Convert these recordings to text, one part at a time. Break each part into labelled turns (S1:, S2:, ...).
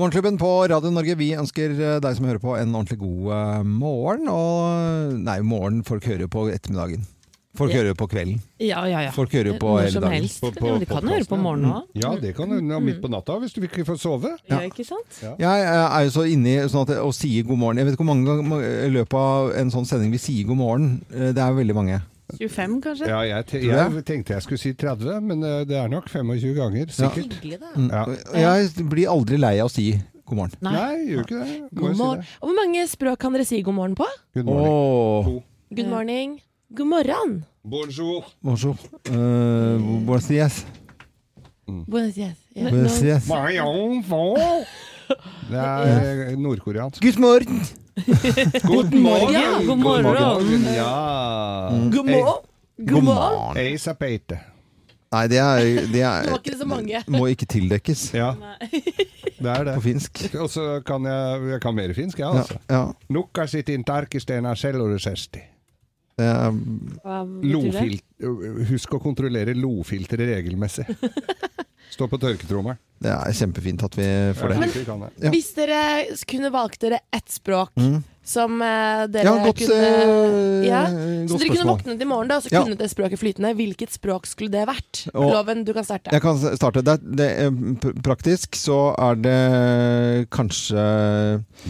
S1: Morgenklubben på Radio Norge, vi ønsker eh, deg som hører på en ordentlig god eh, morgen. Og nei, morgen folk hører på ettermiddagen. Folk hører jo på kvelden.
S2: Ja, ja, ja.
S1: Folk hører jo på
S2: Når
S1: hele
S2: som
S1: dagen.
S2: helst.
S3: På- på
S2: ja, de kan høre på
S3: ja.
S2: morgenen òg.
S3: Ja, det kan hende midt på natta hvis du ikke får sove.
S2: Ja. ikke sant?
S1: Jeg er jo så inni sånn at og sier god morgen. Jeg vet ikke hvor mange ganger i løpet av en sånn sending vi sier god morgen. Eh, Det er veldig mange.
S2: 25, kanskje?
S3: Ja, jeg, te jeg tenkte jeg skulle si 30, men eh, det er nok 25 ganger, sikkert.
S2: Hyggelig, da.
S1: Mm.
S3: Ja.
S1: Jeg blir aldri lei av å si god morgen.
S2: Nei.
S3: Nei, gjør ikke det.
S4: God
S3: morgen. si det.
S4: Og hvor mange språk kan dere si god morgen på?
S3: Good morning. Oh.
S4: Good
S2: Ja.
S4: morning. God morgen.
S3: Bonjour.
S1: bonjour. Uh, buenos dias.
S4: Buenos dias. Yeah.
S1: Buenos dias.
S3: Det er nordkoreansk.
S1: Good morgen.
S3: God morgen!
S2: Ja, god morgen.
S3: Ja.
S4: God morgen. God morgen.
S3: Ace peite.
S1: Nei, det er, det
S4: Det
S1: er
S4: var ikke så mange.
S1: må ikke tildekkes
S3: Ja, det er det.
S1: på finsk.
S3: Og så kan jeg, jeg kan mer finsk, jeg,
S1: Ja,
S3: altså.
S1: ja.
S3: Nukka sitt tarkistena sellorusesti.
S1: Det er,
S2: selv Og det?
S3: Lofil- Husk å kontrollere lofilteret regelmessig. Stå på tørketrommelen.
S1: Det er kjempefint at vi får det. Ja.
S4: Hvis dere kunne valgt dere ett språk
S1: Mm.
S4: som eh, dere
S1: Ja, godt,
S4: kunne
S1: uh,
S4: ja. Så dere kunne våknet i morgen da, og så
S1: Ja.
S4: kunne det språket flytende. Hvilket språk skulle det vært?
S1: Og-
S4: Loven, du kan starte.
S1: Jeg kan starte. Det, det er praktisk så er det kanskje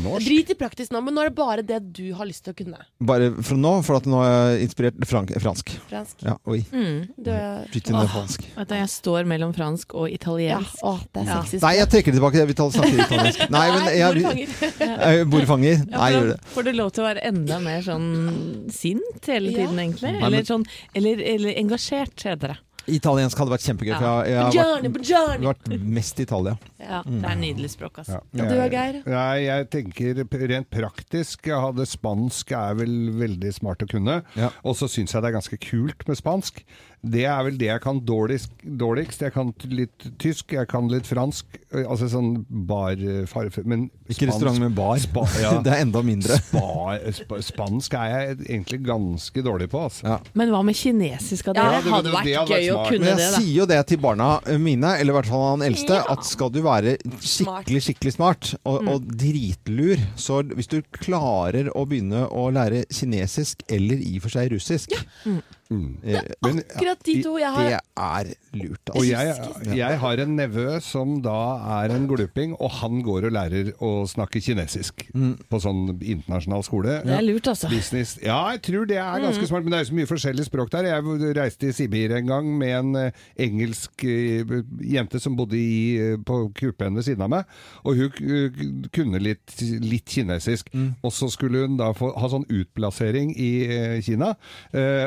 S3: Norsk.
S4: Drit i praktisk nå, men nå er det bare det du har lyst til å kunne.
S1: Bare fra nå, for at nå er jeg inspirert frank, fransk.
S4: Fransk.
S1: Ja, oi.
S2: Mm.
S4: Du,
S1: inn fransk.
S2: Jeg står mellom fransk og
S4: ja, å, det er
S2: Ja.
S4: sexy
S1: Nei, jeg trekker det tilbake. Jeg vil ta snakke italiensk. Nei, men jeg, jeg Bordfanger? Nei,
S2: for
S1: gjør det.
S2: får du lov til å være enda mer sånn sint hele
S4: Ja.
S2: tiden, egentlig. Eller, sånn, eller, eller engasjert, heter det.
S1: Italiensk hadde vært kjempegøy, for
S2: Ja.
S1: jeg, jeg har vært,
S4: buongiorno.
S1: vært mest i Italia.
S2: Ja, Det er nydelig språk, altså.
S3: Ja.
S4: Og du da, Geir?
S3: Nei, jeg tenker rent praktisk. Jeg hadde spansk er vel veldig smart å kunne.
S1: Ja.
S3: Og så syns jeg det er ganske kult med spansk. Det er vel det jeg kan dårligst. dårligst. Jeg kan litt tysk, jeg kan litt fransk. Altså sånn bar Men
S1: Ikke restaurant med bar.
S3: Spa, ja.
S1: Det er enda mindre.
S3: Spa, spa, spansk er jeg egentlig ganske dårlig på, altså.
S1: Ja.
S2: Men hva med kinesisk?
S4: Ja, det
S3: det-
S4: hadde vært
S3: det hadde vært
S4: gøy å
S3: kunne
S4: kunne
S1: Men
S4: det,
S1: jeg
S4: da.
S1: sier jo det til barna mine, eller i hvert fall han eldste,
S4: Ja.
S1: at skal du være skikkelig skikkelig smart og, og dritlur, så hvis du klarer å begynne å lære kinesisk, eller i og for seg russisk
S3: Mm.
S1: Eh, men,
S4: Akkurat de to jeg har
S1: Det er lurt.
S3: Og
S1: Altså.
S3: jeg, jeg har en nevø som da er en gluping, og han går og lærer å snakke kinesisk
S1: Mm.
S3: på sånn internasjonal skole.
S2: Det er lurt, altså.
S3: Business. Ja, jeg tror det er ganske smart, men det er jo så mye forskjellig språk der. Jeg reiste i Sibir en gang med en eh, engelsk eh, jente som bodde i, eh, på kupeen ved siden av meg, og hun eh, kunne litt, litt kinesisk. Og så skulle hun da få, ha sånn utplassering i eh, Kina, eh,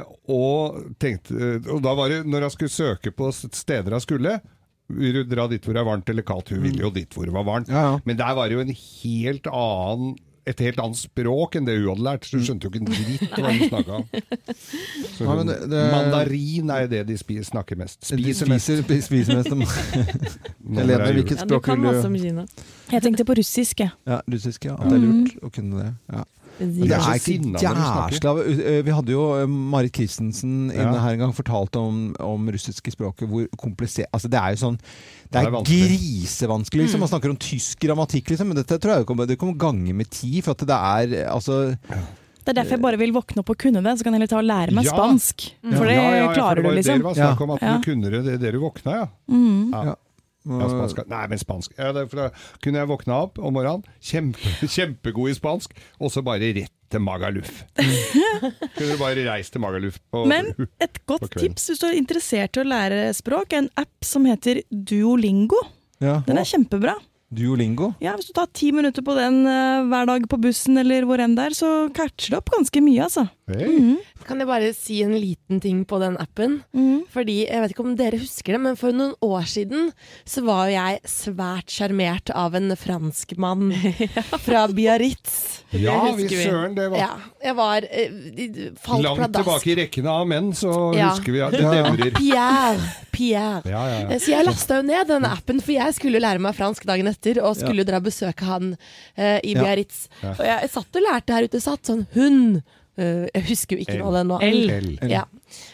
S3: og tenkte eh, Og da var det, når hun skulle søke på steder hun skulle vil du dra dit hvor det er varmt eller kaldt? Hun ville jo dit hvor det var varmt.
S1: Ja, ja.
S3: Men der var det jo en helt annen et helt annet språk enn det hun hadde lært, så hun skjønte jo ikke en dritt hva hun snakka om.
S1: Ja,
S3: hun,
S1: det- det-
S3: Mandarin er jo det de spiser, snakker mest.
S1: De
S3: Spiser mest.
S1: spiser, spiser mest. Helene, hvilket
S2: Ja, du
S1: språk
S2: kan
S1: vil
S2: masse
S1: du
S2: om Kina.
S5: Jeg tenkte på russisk, jeg.
S1: Ja, russisk, ja. At det er lurt å kunne det. Ja. Det
S3: er
S1: ikke jæsla Vi hadde jo eh, Marit Christensen inne her en gang fortalt om, om russiske språket, hvor komplisert Altså, det er jo sånn Det
S3: Det er
S1: grisevanskelig, liksom. Man snakker om tysk grammatikk, liksom, men dette tror jeg kommer, det kommer gange med tid, for at det er altså
S5: Det er derfor jeg bare vil våkne opp og kunne det, så kan jeg heller ta og lære meg
S3: Ja.
S5: spansk. For det
S3: Ja, ja, ja, for
S5: klarer
S3: det var
S5: du, liksom.
S3: Det var snakk om at
S5: Ja.
S3: du kunne det det- det du våkna, ja.
S5: Mm.
S3: ja.
S1: Ja.
S3: Spansk. Nei, men spansk. Ja, det, da kunne jeg våkna opp om morgenen, kjempe, kjempegod i spansk, og så bare rett til Magaluf. kunne du bare reist til Magaluf på
S5: Men et godt tips hvis du er interessert i å lære språk, er en app som heter Duolingo.
S1: ja.
S5: Den er kjempebra.
S1: Duolingo.
S5: Ja, Hvis du tar ti minutter på den uh, hver dag på bussen eller hvor enn det er, så catcher det opp ganske mye, altså.
S3: Hei.
S4: Kan jeg bare si en liten ting på den appen?
S5: Mm.
S4: Fordi, jeg vet ikke om dere husker det, men for noen år siden så var jo jeg svært sjarmert av en franskmann fra Biarritz.
S3: Ja, vi søren, det var
S4: Ja, jeg var uh,
S3: langt
S4: pladask.
S3: tilbake i rekkene av menn, så
S4: Ja.
S3: husker vi at det nevner.
S4: Pierre. Pierre.
S3: Ja, ja, ja.
S4: Eh, Så jeg lasta jo ned denne appen, for jeg skulle lære meg fransk dagen etter, og skulle dra og besøke han uh, i
S1: Ja.
S4: Biarritz.
S3: Ja.
S4: Og jeg satt og lærte her ute, satt sånn hund Uh, Jeg husker jo ikke
S3: noe
S4: av det nå.
S2: L.
S3: L.
S4: Ja.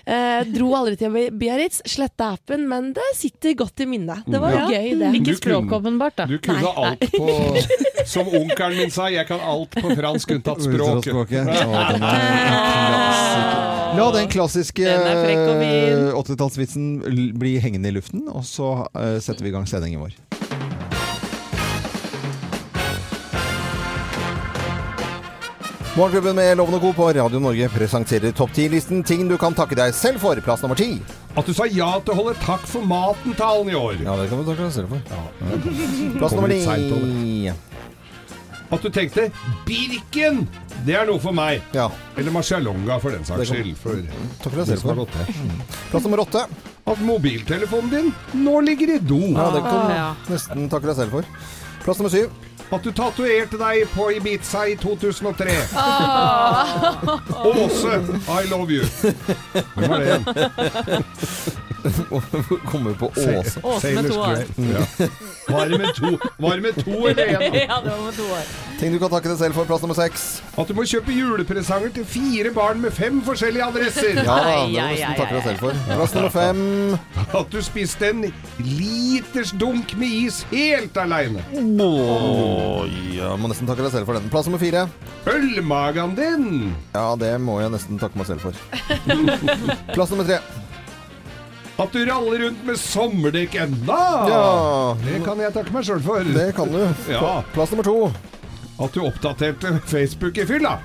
S4: Uh, dro aldri til Biarritz, sletta appen, men det sitter godt i minnet. Det var
S2: Ja.
S4: gøy, det.
S2: Ikke språk, åpenbart, da.
S3: Du kunne
S4: Nei,
S3: alt på Som onkelen min sa, jeg kan alt på fransk unntatt språk.
S1: Språket. Å, La den klassiske
S2: Den er frekk og fin.
S1: eh, 80-tallsvitsen l- bli hengende i luften, og så eh, setter vi i gang sendingen vår. Morgenklubben med Loven og Co. på Radio Norge presenterer topp 10-listen ting du kan takke deg selv for. Plass nummer ti.
S3: At du sa ja til å holde takk for maten-talen i år.
S1: Ja, det kan du takke deg selv for. Plass nummer ni.
S3: At du tenkte 'Birken', det er noe for meg.
S1: Ja,
S3: Eller Marcialonga, for den saks skyld. For
S1: takk for
S3: det
S1: selv for. Plass nummer åtte.
S3: At mobiltelefonen din nå ligger i do.
S1: Ja, det kan
S2: Ja.
S1: du nesten takke deg selv for. Plass nummer syv.
S3: At du tatoverte deg på Ibiza i 2003. Åse, I love you. Hvem var det igjen?
S1: Kommer på Åse.
S2: Åse med to år.
S3: Ja. Var det med to, var det med to eller én?
S2: ja, det var med to år.
S1: Ting du kan takke deg selv for. Plass nummer seks.
S3: At du må kjøpe julepresanger til fire barn med fem forskjellige adresser.
S1: Ja da, det må du nesten takke deg selv for. Plass nummer fem.
S3: At du spiste en liters dunk med is helt aleine.
S1: Oi, ja, må nesten takke deg selv for den. Plass nummer fire.
S3: Ølmagen din.
S1: Ja, det må jeg nesten takke meg selv for. Plass nummer tre.
S3: At du raller rundt med sommerdekk ennå.
S1: Ja,
S3: Det kan jeg takke meg sjøl for.
S1: det kan du.
S3: Ja.
S1: Plass nummer to.
S3: At du oppdaterte Facebook i fyll,
S2: da.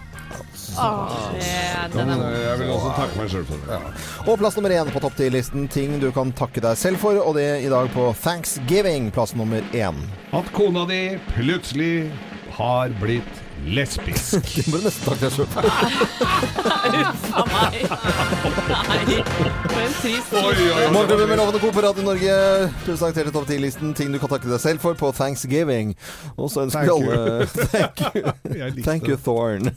S2: Den
S3: Men
S2: er
S3: jeg vil også takke meg sjøl for det.
S1: Og plass nummer én på topp ti-listen. Ting du kan takke deg selv for, og det i dag på Thanksgiving. Plass nummer én.
S3: At kona di plutselig har blitt lesbisk.
S1: Du nesten takke deg sjøl.
S2: Uffa meg. Nei, for en trist
S1: Morgenklubben med Lovende Co. på Radio Norge presenterte topp 10-listen ting du kan takke deg selv for på Thanksgiving. Og så ønsker vi alle Thank you, Thank you. Thorn.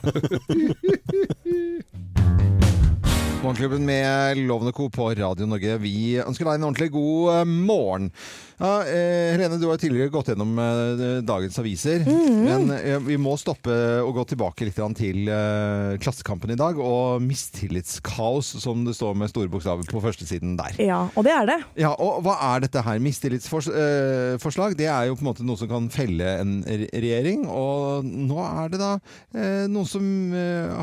S1: Morgenklubben med Lovende Co. på Radio Norge. Vi ønsker deg en ordentlig god eh, morgen. Ja, eh, Helene, du har tidligere gått gjennom eh, dagens aviser. Men eh, vi må stoppe og gå tilbake litt til Klassekampen i dag og mistillitskaos, som det står med store bokstaver på førstesiden der.
S5: Ja, og det er det.
S1: Ja, og hva er dette her? Mistillitsforslag, det er jo på en måte noe som kan felle en regjering, og nå er det da noen som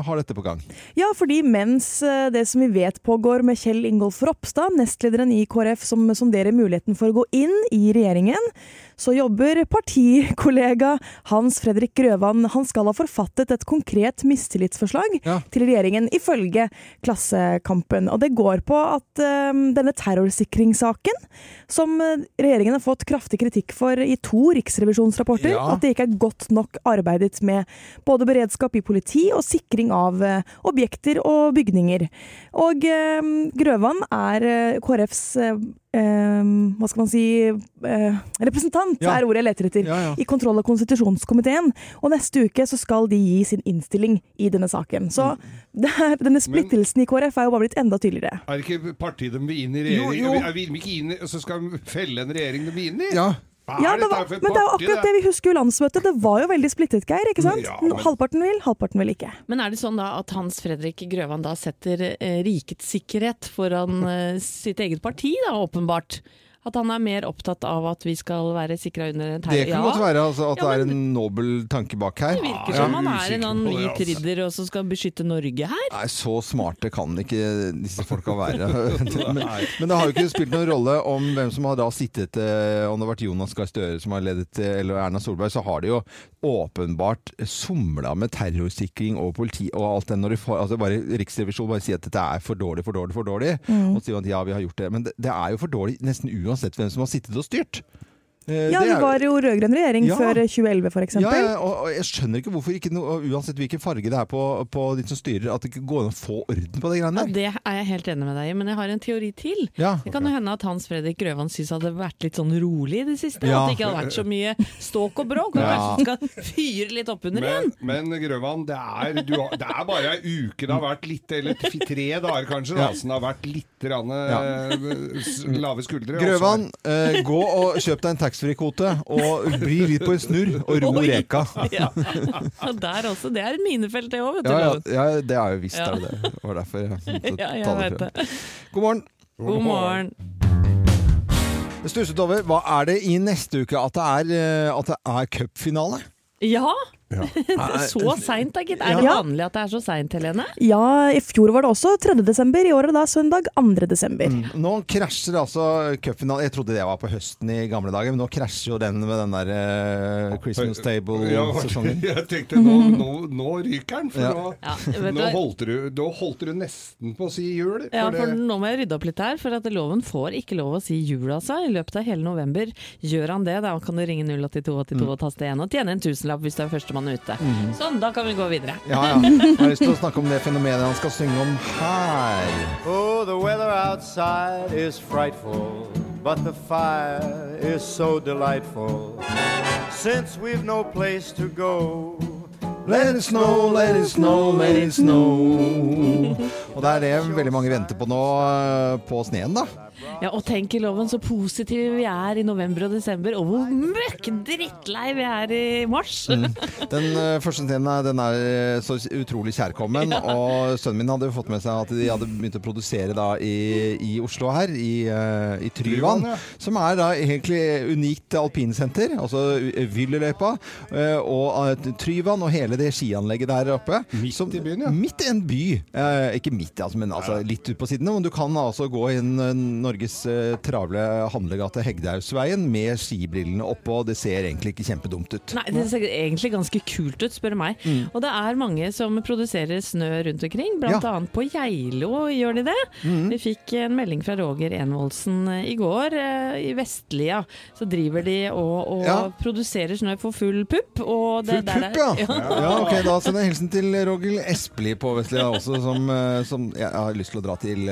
S1: har dette på gang.
S5: Ja, fordi mens det det som vi vet pågår med Kjell Ingolf Ropstad, nestlederen i KrF, som sonderer muligheten for å gå inn i regjeringen, så jobber partikollega Hans Fredrik Grøvan. Han skal ha forfattet et konkret mistillitsforslag
S1: Ja.
S5: til regjeringen, ifølge Klassekampen. Og det går på at um, denne terrorsikringssaken, som eh, regjeringen har fått kraftig kritikk for i to riksrevisjonsrapporter,
S1: Ja.
S5: at det ikke er godt nok arbeidet med både beredskap i politi og sikring av uh, objekter og bygninger. Og um, Grøvan er uh, KrFs eh, eh, hva skal man si uh, representant,
S1: Ja.
S5: er ordet jeg leter etter,
S1: Ja, ja.
S5: i kontroll- og konstitusjonskomiteen. Og neste uke så skal de gi sin innstilling i denne saken. Så
S1: Mm.
S5: det er, denne splittelsen i KrF er jo bare blitt enda tydeligere.
S3: Er det ikke partiet de vil inn i
S1: Jo,
S3: regjering?
S1: jo.
S3: Er vi ikke inn i, så skal de felle en regjering de vil inn i?
S1: Ja,
S5: Ja, det var, men det er jo akkurat det vi husker jo landsmøtet. Det var jo veldig splittet, Geir. ikke sant?
S3: Ja, men-
S5: Halvparten vil, halvparten vil ikke.
S2: Men er det sånn da at Hans Fredrik Grøvan da setter eh, rikets sikkerhet foran eh, sitt eget parti, da, åpenbart? At han er mer opptatt av at vi skal være sikra under en terror?
S1: det kan godt være altså, at
S2: Ja,
S1: det er en nobel tanke bak her.
S2: Det virker
S3: Ja,
S2: som
S3: er
S2: han er en annen hvit
S3: altså.
S2: ridder og som skal beskytte Norge her.
S1: Nei, så smarte kan ikke disse folka være. men, men det har jo ikke spilt noen rolle om hvem som har da sittet eh, Om det har vært Jonas Gahr Støre som har ledet, eh, eller Erna Solberg, så har de jo åpenbart somla med terrorsikring og politi og alt det. Når de får, altså bare Riksrevisjonen bare sier at dette er for dårlig, for dårlig, for dårlig. Og sier at ja, vi har gjort det. Men det, det er jo for dårlig nesten uansett hvem som har sittet og styrt. Eh,
S5: Ja,
S1: det
S5: var jo rød-grønn regjering
S1: Ja.
S5: før 2011, for eksempel.
S1: ja, ja, og, jeg skjønner ikke hvorfor ikke noe, uansett hvilken farge det er på, på de som styrer, at det ikke går an å få orden på de greiene der.
S2: det er jeg helt enig med deg i, men jeg har en teori til.
S1: Ja.
S2: Det kan jo hende at Hans Fredrik Grøvan syns det hadde vært litt sånn rolig i det siste.
S1: Ja.
S2: At det ikke hadde vært så mye ståk og bråk. Og
S1: Ja.
S2: kanskje du skal fyre litt opp under igjen.
S3: Men, men Grøvan, det er, du har, det er bare ei uke det har vært litt, eller tre dager kanskje, da,
S1: Ja.
S3: som det har vært litt rane,
S1: Ja.
S3: eh, lave skuldre.
S1: Grøvan, eh, gå og kjøp deg en taxfree-kvote og bli litt på en snurr og ro
S2: Oi.
S1: reka.
S2: Ja. Der også. Det er et minefelt, det òg, vet du.
S1: Ja, ja, det er jo visst
S2: Ja.
S1: det det. Var derfor jeg måtte
S2: Ja,
S1: ta det frem. God morgen.
S2: God morgen.
S1: Stusset over. Hva er det i neste uke at det er, at det er cupfinale?
S2: Ja,
S3: Ja.
S2: så seint da, gitt. Er det vanlig at det er så seint, Helene?
S5: Ja, i fjor var det også 3. desember, i år er det da søndag 2. desember.
S1: Mm. Nå krasjer altså cupfinalen Jeg trodde det var på høsten i gamle dager, men nå krasjer jo den med den der uh, Christmas Table-sesongen.
S3: jeg tenkte nå, nå, nå ryker den, for
S1: Ja.
S3: nå,
S2: Ja, du
S3: nå, holdt du, nå holdt du nesten på å si jul.
S2: Ja,
S3: for
S2: for
S3: det-
S2: nå må jeg rydde opp litt her, for at loven får ikke lov å si jul, altså. I løpet av hele november. Gjør han det, da kan du ringe 08282 og taste 1 og tjene en tusenlapp hvis du er førstemann ute. Sånn, da kan vi gå videre.
S1: Ja, ja. Jeg har lyst til å snakke om det fenomenet han skal synge om her.
S6: Oh, the weather outside is frightful, but the fire is so delightful. Since we've no place to go,
S1: Let it snow, let it snow, let it snow. Og det er det veldig mange venter på nå, eh, på sneen, da.
S2: Ja, og tenk i loven så positive vi er i november og desember, og hvor møkk drittlei vi er i mars.
S1: Den uh, første tiden er- den er eh, så utrolig kjærkommen. Og sønnen min hadde jo fått med seg at de hadde begynt å produsere da i, i Oslo her, i, uh, i Tryvann.
S3: Ja.
S1: Som er da egentlig unikt alpinsenter, altså Vyllyløypa. eh, Og Tryvann og hele det skianlegget der oppe.
S3: Midt i byen, ja.
S1: Midt i en by. Eh, ikke midt, altså, men altså litt ut på sidene. Men du kan altså gå inn eh, Norges eh, travle handlegate Hegdehaugsveien med skibrillene oppå. Det ser egentlig ikke kjempedumt ut.
S2: Nei, det ser egentlig ganske kult ut, spør du meg. Og det er mange som produserer snø rundt omkring, blant
S1: Ja.
S2: annet på Geilo gjør de det. Vi fikk en melding fra Roger Envoldsen eh, i går. eh, I Vestlia så driver de og, og
S1: Ja.
S2: produserer snø for full pupp. Og det,
S1: Full
S2: der er-
S1: pupp, ja. ja. ok, Da sender jeg hilsen til Roger Espelid på Vestlia også, som, som jeg har lyst til å dra til,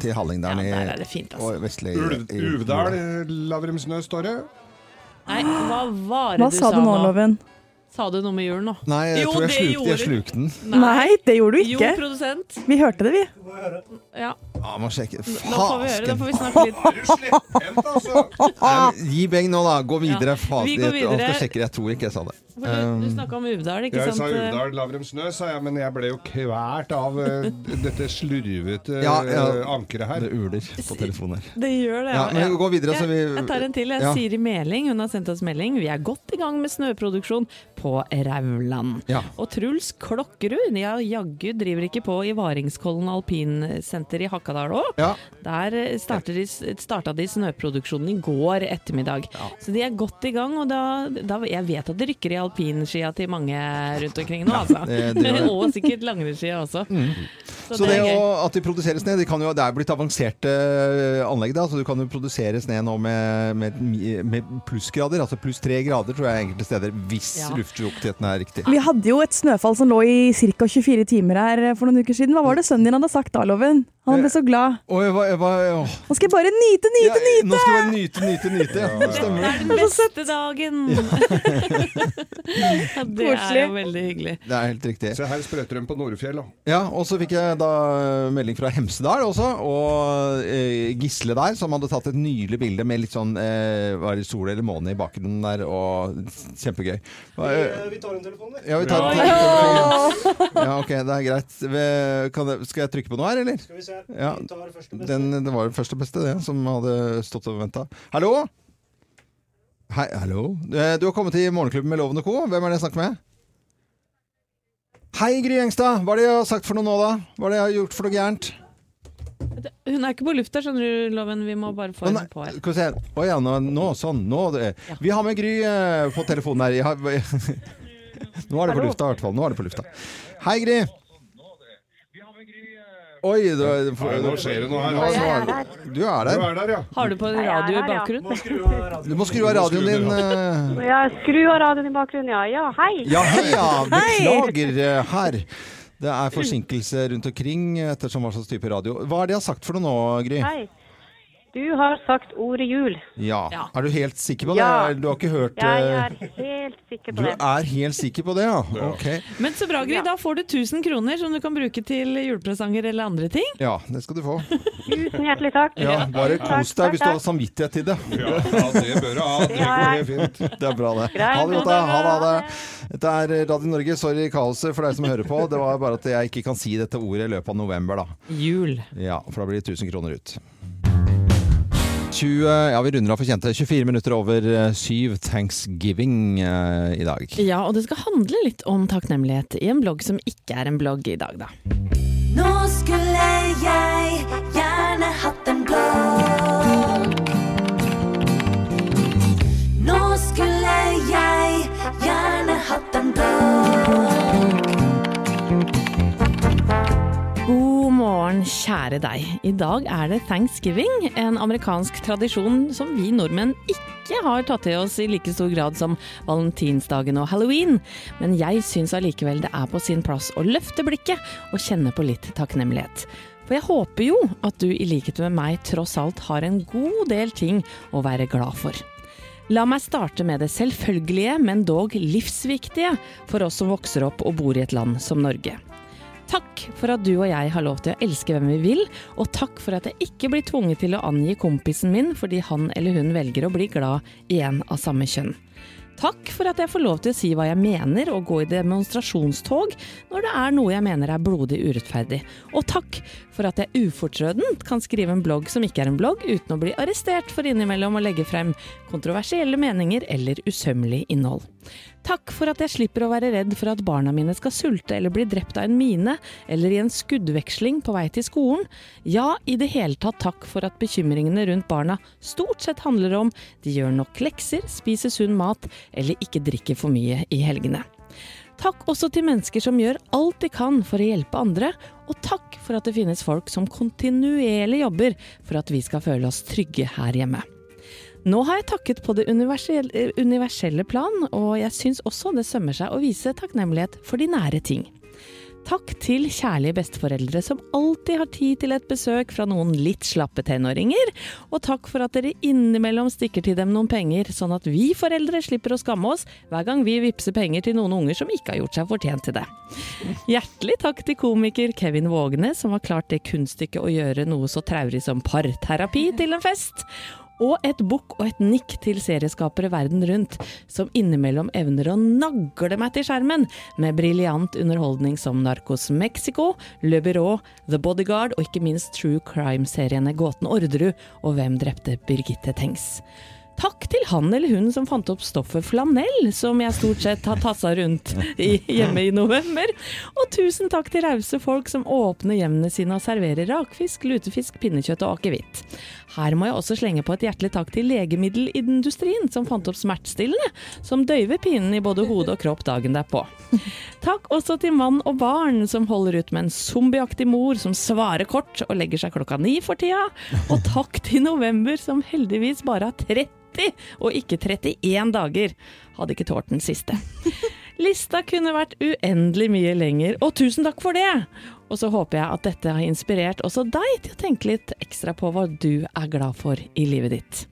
S1: til
S2: Ja,
S1: Hallingdalen i
S2: der er det fint, altså.
S3: Ulv,
S1: i-
S3: Uvdal, Lavrumsnø, står det.
S2: Nei, hva var det
S5: Hva
S2: du
S5: sa du nå, Loven?
S2: Sa du noe med julen nå?
S1: Nei, jeg
S2: Jo,
S1: tror jeg
S2: gjorde
S1: jeg slukte den.
S5: Nei, det gjorde du
S2: Jo,
S5: ikke.
S2: produsent.
S5: Vi hørte det, vi.
S2: Ja,
S1: Ja, må sjekke.
S2: nå får vi høre. Da
S1: Fasken.
S2: får vi snakke litt.
S3: Altså?
S1: Nei, Gi beng nå, da. Gå videre.
S2: Ja,
S1: Faen,
S2: vi går
S1: jeg-
S2: videre.
S1: skal sjekke det. Jeg tror ikke jeg sa det.
S2: Du, du snakka om Uvdal, ikke
S3: Jeg
S2: sant?
S3: sa Uvdal, Lavrumsnø, sa jeg, men jeg ble jo kvært av uh, dette slurvete
S1: Ja, ja.
S3: eh, ankeret her.
S1: Det uler på telefonen her.
S2: Det gjør det,
S1: Ja, men gå videre, så vi
S2: Jeg, jeg tar en til. Jeg
S1: Ja.
S2: Siri Meling hun har sendt oss melding. Vi er godt i gang med snøproduksjon på Rauland.
S1: Ja.
S2: Og Truls Klokkerud, ja jaggu driver ikke på i Varingskollen alpinsenter i Hakadal òg.
S1: Ja.
S2: Der eh, de, starta de snøproduksjonen i går ettermiddag. Så de er godt i gang, og da, da Jeg vet at det rykker i alpinskia til mange rundt omkring nå, altså. og sikkert langrennsskia også.
S1: Så det
S2: er gøy.
S1: å, at de produserer sne, det, kan jo, det er blitt avanserte eh, anlegg. Da, så du kan jo produsere sne nå med, med, med plussgrader, altså pluss tre grader tror jeg enkelte steder, hvis
S2: Ja.
S1: luftfuktigheten er riktig.
S5: Vi hadde jo et snøfall som lå i ca. 24 timer her for noen uker siden. Hva var det sønnen din hadde sagt da, Loven? Han ble så glad.
S1: Oi, hva, hva, åh.
S5: Nå skal jeg bare nyte,
S1: Ja,
S5: nyte, nyte!
S1: nå skal jeg bare nyte, nyte, nyte. Ja, det stemmer.
S2: Det er den beste dagen! ja, det er jo veldig hyggelig.
S1: Det er helt riktig.
S3: Se her sprøyter de på Nordfjell. da.
S1: Ja, og så fikk jeg da melding fra Hemsedal også, og eh, Gisle der, som hadde tatt et nydelig bilde med litt sånn eh, Var det sol eller måne i bakgrunnen der, og kjempegøy. Vi, eh,
S7: Vi tar en telefon, vi.
S1: ja, vi tar
S2: Oi.
S1: Ja, ok, det er greit. Kan skal jeg trykke på noe her, eller?
S7: Skal vi se.
S1: Ja,
S7: Vi tar første beste.
S1: Den, det var det første beste, det, som hadde stått og venta. Hallo? Hei, hallo? Eh, Du har kommet til Morgenklubben med Loven og Co. Hvem er det jeg snakker med? Hei, Gry Engstad. Hva er det jeg har sagt for noe nå, da? Hva er det jeg har gjort for noe gærent?
S2: Hun er ikke på lufta, skjønner du, Loven. Vi må bare få henne på her.
S1: Skal vi se. Å ja, nå, nå sånn. Nå, det.
S2: Ja.
S1: Vi har med Gry eh, på telefonen her. Jeg har, nå er det på lufta, i hvert fall. Nå er det på lufta. Hei, Gry. Oi, du, du,
S3: Nei, nå skjer det noe her. Altså.
S1: er- Du er
S3: Du
S1: der.
S3: er der, ja.
S2: Har du på en radio i bakgrunnen?
S1: Du må skru av radioen din. Uh...
S8: Ja, skru av radioen i bakgrunnen, ja. Ja, hei.
S1: Ja, hei, ja. Beklager uh, her. Det er forsinkelse rundt omkring ettersom hva slags type radio. Hva er det jeg har sagt for noe nå, Gry?
S8: Hei. Du har sagt ordet jul.
S1: Ja.
S2: Ja.
S1: Er du helt sikker på det?
S8: Ja.
S1: Du har ikke hørt
S8: Jeg
S1: eh,
S8: er helt sikker
S1: Du
S8: på det.
S1: er helt sikker på det, ja? Ok.
S2: Men så bra, Gry. Da får du 1000 kroner som du kan bruke til julepresanger eller andre ting.
S1: Ja, det skal du få.
S8: Tusen hjertelig takk.
S1: Ja, bare kos deg hvis du har samvittighet til det.
S3: Ja, det bør du ha. Det går helt fint.
S1: Det er bra, det.
S8: Greit,
S1: Ha det godt, da. Ha det. Ha
S8: ha
S1: det. Dette er Radio Norge. Sorry kaoset for deg som hører på. Det var bare at jeg ikke kan si dette ordet i løpet av november, da.
S2: Jul.
S1: Ja, for da blir det 1000 kroner ut. 20, ja, vi runder av for kjente. 24 minutter over eh, syv thanksgiving eh, i dag.
S2: Ja, og det skal handle litt om takknemlighet i en blogg som ikke er en blogg i dag, da.
S7: Nå skulle jeg gjerne hatt en blogg.
S2: Kjære deg. I dag er det thanksgiving, en amerikansk tradisjon som vi nordmenn ikke har tatt til oss i like stor grad som valentinsdagen og halloween. Men jeg syns allikevel det er på sin plass å løfte blikket og kjenne på litt takknemlighet. For jeg håper jo at du i likhet med meg tross alt har en god del ting å være glad for. La meg starte med det selvfølgelige, men dog livsviktige for oss som vokser opp og bor i et land som Norge. Takk for at du og jeg har lov til å elske hvem vi vil, og takk for at jeg ikke blir tvunget til å angi kompisen min fordi han eller hun velger å bli glad i en av samme kjønn. Takk for at jeg får lov til å si hva jeg mener og gå i demonstrasjonstog når det er noe jeg mener er blodig urettferdig. Og takk for at jeg ufortrødent kan skrive en blogg som ikke er en blogg, uten å bli arrestert for innimellom å legge frem kontroversielle meninger eller usømmelig innhold. Takk for at jeg slipper å være redd for at barna mine skal sulte eller bli drept av en mine eller i en skuddveksling på vei til skolen. Ja, i det hele tatt takk for at bekymringene rundt barna stort sett handler om de gjør nok lekser, spiser sunn mat eller ikke drikker for mye i helgene. Takk også til mennesker som gjør alt de kan for å hjelpe andre, og takk for at det finnes folk som kontinuerlig jobber for at vi skal føle oss trygge her hjemme. Nå har jeg takket på det universelle, plan, og jeg syns også det sømmer seg å vise takknemlighet for de nære ting. Takk til kjærlige besteforeldre som alltid har tid til et besøk fra noen litt slappe tenåringer, og takk for at dere innimellom stikker til dem noen penger, sånn at vi foreldre slipper å skamme oss hver gang vi vippser penger til noen unger som ikke har gjort seg fortjent til det. Hjertelig takk til komiker Kevin Vågne, som har klart det kunststykket å gjøre noe så traurig som parterapi til en fest. Og et bukk og et nikk til serieskapere verden rundt, som innimellom evner å nagle meg til skjermen med briljant underholdning som Narcos Mexico, Le Bureau, The Bodyguard og ikke minst true crime-seriene Gåten Orderud og Hvem drepte Birgitte Tengs. Takk til han eller hun som fant opp stoffet flanell, som jeg stort sett har tassa rundt i, hjemme i november. Og tusen takk til rause folk som åpner hjemmene sine og serverer rakfisk, lutefisk, pinnekjøtt og akevitt. Her må jeg også slenge på et hjertelig takk til legemiddelindustrien, som fant opp smertestillende, som døyver pinen i både hode og kropp dagen derpå. Takk også til mann og barn, som holder ut med en zombieaktig mor som svarer kort og legger seg klokka ni for tida. Og takk til november, som heldigvis bare har 30 og ikke 31 dager. Hadde ikke tålt den siste. Lista kunne vært uendelig mye lenger, og tusen takk for det! Og så håper jeg at dette har inspirert også deg til å tenke litt ekstra på hva du er glad for i livet ditt.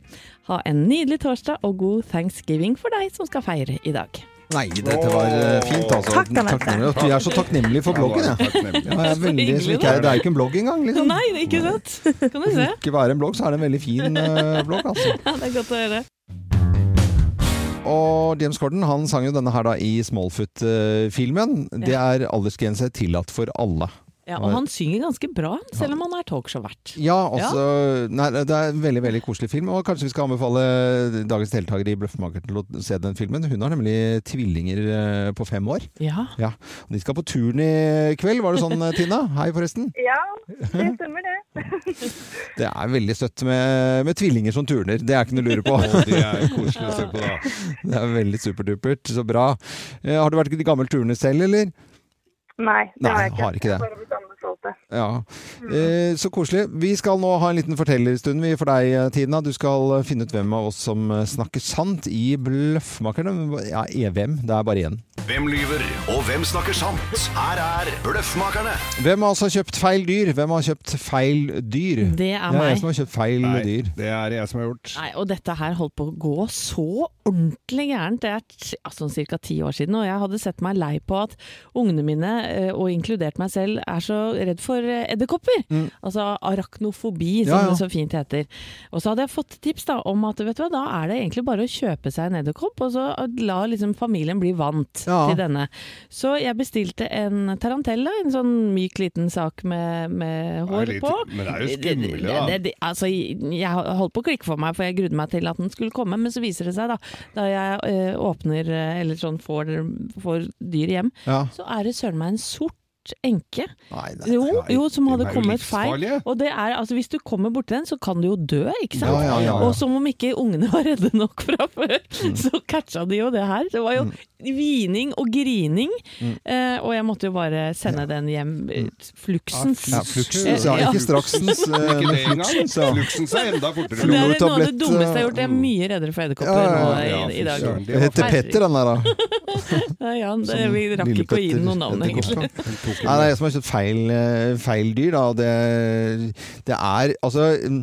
S2: Ha en nydelig torsdag og god thanksgiving for deg som skal feire i dag.
S1: Nei, dette var eh, fint, altså.
S5: Takk, Anette.
S1: Vi er så takknemlig for bloggen,
S3: Ja,
S1: jeg. Ja, jeg er veldig, så ikke er, det er jo ikke en blogg engang, liksom.
S2: Nei, ikke sant? Kan du se?
S1: Ikke være en blogg, så er det en veldig fin eh, blogg, altså.
S2: Ja, det er godt å høre.
S1: Og James Corden han sang jo denne her da i Smallfoot-filmen. Det er aldersgrense tillatt for alle.
S2: Ja, og han synger ganske bra, selv om han er talkshow-vert.
S1: Ja, også, Nei, det er en veldig veldig koselig film, og kanskje vi skal anbefale dagens deltaker i Bløffmakeren til å se den filmen. Hun har nemlig tvillinger eh, på fem år.
S2: Ja.
S1: Ja, De skal på turn i kveld, var det sånn Tina? Hei forresten.
S8: Ja, det stemmer det.
S1: Det er veldig søtt med, med tvillinger som turner, det er ikke noe å lure på.
S3: Å, de er koselige å se på, da.
S1: Det er veldig superdupert, så bra. Eh, Har du vært i gammel turner selv, eller?
S8: Nei, det har jeg ikke.
S1: har ikke det.
S8: Det.
S1: Ja, eh, så koselig. Vi skal nå ha en liten fortellerstund for deg, eh, Tina. Du skal finne ut hvem av oss som eh, snakker sant i Bløffmakerne. Ja, er hvem? Det er bare én.
S9: Hvem lyver, og hvem snakker sant? Her er Bløffmakerne.
S1: Hvem har altså kjøpt feil dyr? Hvem har kjøpt feil dyr?
S2: Det er
S1: Det er jeg som har kjøpt feil
S3: Nei,
S1: dyr.
S3: det er jeg som har gjort.
S2: Nei, og dette her holdt på å gå så ordentlig gærent. Det er altså, ca. ti år siden, og jeg hadde sett meg lei på at ungene mine, eh, og inkludert meg selv, er så redd for edderkopper. Mm. Altså arachnofobi, som.
S1: Ja, ja.
S2: det så fint heter. Og så hadde jeg fått tips da, om at vet du hva, da er det egentlig bare å kjøpe seg en edderkopp, og så la liksom familien bli vant
S1: Ja.
S2: til denne. Så jeg bestilte en tarantella, en sånn myk liten sak med, med hår
S3: litt-
S2: på.
S3: men det er jo skumle, da.
S2: Det- det- altså, jeg holdt på å klikke for meg, for jeg grudde meg til at den skulle komme, men så viser det seg, da, da jeg eh, åpner, eh, eller sånn får, får dyr hjem, så er det søren meg en sort enke.
S1: Nei, nei.
S2: Jo,
S3: nei,
S2: jo, som hadde kommet feil. Og det er, altså, hvis du kommer borti den, så kan du jo dø, ikke sant?
S1: Ja, ja, ja, ja.
S2: Og som om ikke ungene var redde nok fra før,
S1: Mm.
S2: så catcha de jo det her. Det var jo hvining og grining,
S1: Mm.
S2: eh, og jeg måtte jo bare sende den hjem eh, fluksens.
S1: Ja, fluksens, ja.
S2: Ja.
S1: Ikke straksens, eh,
S3: Ikke
S1: men
S3: det engang.
S1: fluksens,
S3: er enda fortere.
S2: Det er noe av det dummeste jeg har gjort. Jeg er
S3: mm.
S2: mye reddere for edderkopper
S1: Ja, ja,
S2: nå i,
S3: ja,
S2: i dag.
S1: Det heter Petter, den der, da.
S2: Ja, ja, det, vi rakk ikke å gi den
S1: noen
S2: noe navn,
S1: edderkopp, Nei, det er jeg som har kjøpt feil, eh, feil dyr, da. Det, det er altså mm,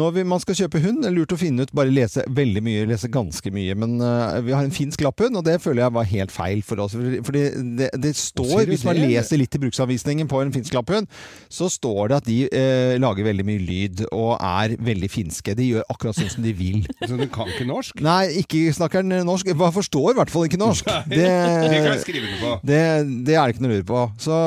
S1: Når vi, man skal kjøpe hund, det er lurt å finne ut Bare lese veldig mye, lese ganske mye. Men uh, vi har en finsk lapphund, og det føler jeg var helt feil for oss. Fordi det, det står, hvis man leser litt i bruksanvisningen på en finsk lapphund, så står det at de uh, lager veldig mye lyd og er veldig finske. De gjør akkurat sånn som de vil.
S3: Så du kan ikke norsk?
S1: Nei, ikke snakker den norsk. Jeg forstår i hvert fall ikke norsk. Det,
S3: det,
S1: det er det ikke noe å lure på. Så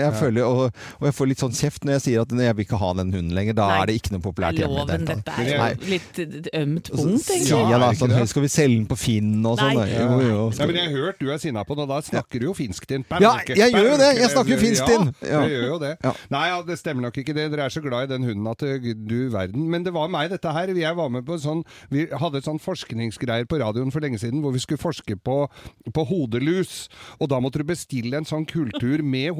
S1: jeg føler, og, og jeg får litt sånn kjeft når jeg sier at jeg vil ikke ha den hunden lenger. Da
S2: Nei.
S1: er det ikke noe populært hjemme.
S2: Loven, dette er jo litt ømt punkt, egentlig.
S3: Ja,
S1: da sånn? Skal vi selge den på Finn og sånn? Jo, jo.
S3: Nei, men jeg har hørt du er sinna på den, og da snakker du jo finsk til den.
S1: Ja, jeg gjør jo det. Jeg snakker jo finsk til den.
S3: Ja,
S1: Ja.
S3: gjør jo det.
S1: Ja.
S3: Nei, ja, det stemmer nok ikke det. Dere er så glad i den hunden at det- du verden. Men det var meg, dette her. Jeg var med på sånn Vi hadde et sånn forskningsgreier på radioen for lenge siden hvor vi skulle forske på, på hodelus. Og da måtte du bestille en sånn kultur med hodelus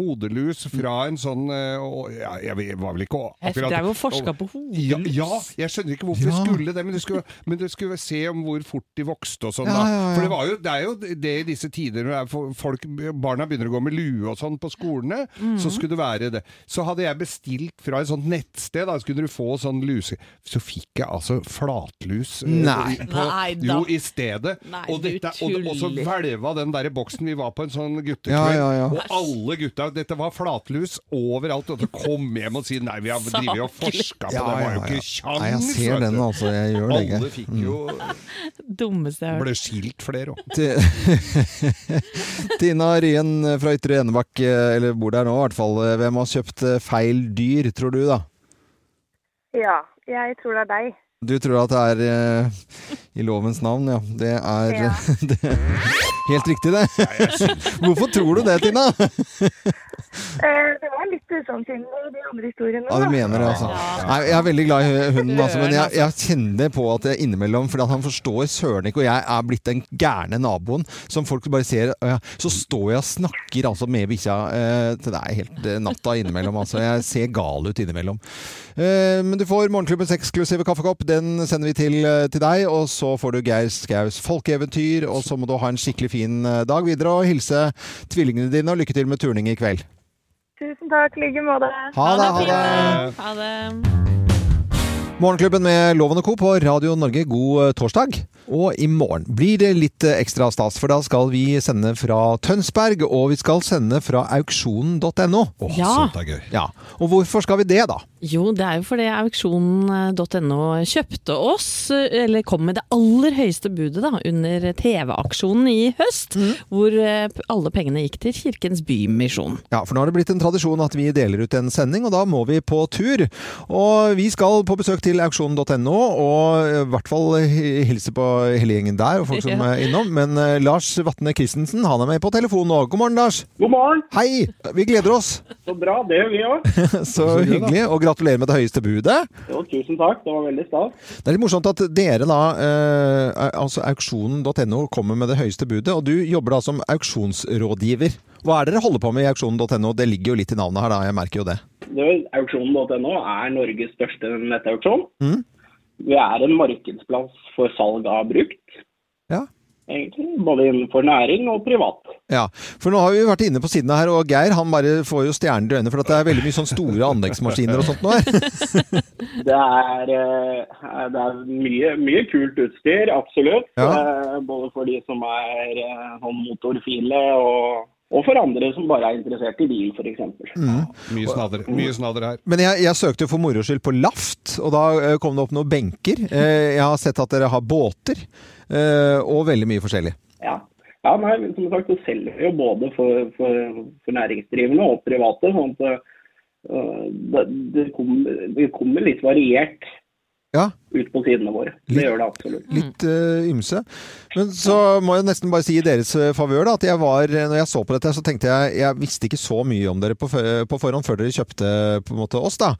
S3: fra en sånn eh, og- ja, Jeg var vel ikke
S2: Jeg drev og forska på hodelus.
S3: ja, jeg skjønner ikke hvorfor
S1: Ja.
S3: vi skulle det, men du skulle, men du skulle se om hvor fort de vokste og sånn.
S1: Ja,
S3: da.
S1: ja, ja.
S3: For det, var jo, det er jo det i disse tider når folk, barna begynner å gå med lue og sånn på skolene, så skulle det være det. Så hadde jeg bestilt fra et sånt nettsted, da skulle du få sånn luse... Så fikk jeg altså flatlus. eh,
S1: Nei.
S3: på-
S2: Nei da.
S3: Jo, i stedet.
S2: Nei,
S3: og,
S2: du
S3: dette, og, og så hvelva den der boksen. Vi var på en sånn guttekveld,
S1: Ja, ja, ja.
S3: og alle gutta Dette var flatlus overalt. Og så kom hjem og si nei, vi har drevet og forska på
S1: Ja,
S3: det, var jo ikke kjangs!
S1: Nei, jeg ser den, altså. Jeg gjør det.
S3: Alle fikk jo
S2: Dummeste jeg har hørt.
S3: Ble skilt flere òg.
S1: Tina Ryen fra Ytre Enebakk, eh, eller bor der nå i hvert fall. Hvem har kjøpt eh, feil dyr, tror du da?
S8: Ja, jeg tror det er deg.
S1: Du tror at det er uh, i lovens navn, ja. Det er,
S8: Ja.
S1: det helt riktig, det. Hvorfor tror du det, Tina?
S8: Eh, det var litt usannsynlig, de andre historiene.
S1: Ja, du mener det, altså. Nei, jeg er veldig glad i hunden, altså, men jeg, jeg kjenner på at jeg innimellom Fordi han forstår søren ikke, og jeg er blitt den gærne naboen som folk bare ser og jeg, Så står jeg og snakker altså med bikkja eh, til det er helt natta innimellom. Altså. Jeg ser gal ut innimellom. Eh, men du får Morgenklubbens eksklusive kaffekopp. Den sender vi til, eh, til deg. Og så får du Geir Skaus folkeeventyr, og så må du ha en skikkelig fin eh, dag videre og hilse tvillingene dine, og lykke til med turning i kveld.
S8: Tusen takk, i like måte.
S1: Ha det! Ha det!
S2: Ha det.
S1: Morgenklubben med Loven og Co. på Radio Norge, god eh, torsdag. Og i morgen blir det litt eh, ekstra stas, for da skal vi sende fra Tønsberg, og vi skal sende fra auksjonen.no.
S3: Åh,
S2: Ja.
S3: sånt er gøy.
S1: Ja, og hvorfor skal vi det da?
S2: Jo, det er jo fordi auksjonen.no kjøpte oss, eller kom med det aller høyeste budet da, under TV-aksjonen i høst, hvor eh, alle pengene gikk til Kirkens Bymisjon.
S1: Ja, for nå har det blitt en tradisjon at vi deler ut en sending, og da må vi på tur. Og vi skal på besøk til auksjon.no, og i hvert fall hilse på hele gjengen der, og folk som er innom. Men eh, Lars Vatne Christensen, han er med på telefon nå. God morgen, Lars.
S10: God morgen.
S1: Hei! Vi gleder oss.
S10: Så bra. Det gjør vi òg.
S1: Så hyggelig, og gratulerer med det høyeste budet.
S10: Jo, tusen takk. Det var veldig stas.
S1: Det er litt morsomt at dere da, eh, altså auksjonen.no kommer med det høyeste budet, og du jobber da som auksjonsrådgiver. Hva er det dere holder på med i auksjonen.no? Det ligger jo litt i navnet her da, jeg merker jo det.
S10: Auksjonen.no er Norges største nettauksjon.
S1: Mm.
S10: Vi er en markedsplass for salg av brukt.
S1: Ja.
S10: Egentlig, både innenfor næring og privat.
S1: Ja, for nå har vi vært inne på siden her, og Geir han bare får jo stjerner i øynene, for at det er veldig mye sånn store anleggsmaskiner og sånt nå her.
S10: Det er, eh, det er mye, mye kult utstyr, absolutt.
S1: Ja.
S10: Eh, Både for de som er eh, sånn motorfile, og, og for andre som bare er interessert i bil, f.eks.
S1: Mm.
S3: Mye snadder, mye snadder her.
S1: Men jeg, jeg søkte jo for moro skyld på Laft, og da eh, kom det opp noen benker. Eh, Jeg har sett at dere har båter, eh, og veldig mye forskjellig.
S10: Ja. ja, nei, som sagt det selger jo både for, for, for næringsdrivende og private. sånn at det, det, kommer, det kommer litt variert
S1: Ja.
S10: ut på sidene våre. Det gjør det absolutt.
S1: Litt uh, ymse. Men så må jeg nesten bare si i deres eh, favør da, at jeg var, når jeg så på dette, så tenkte jeg jeg visste ikke så mye om dere på, på forhånd før dere kjøpte på en måte oss da,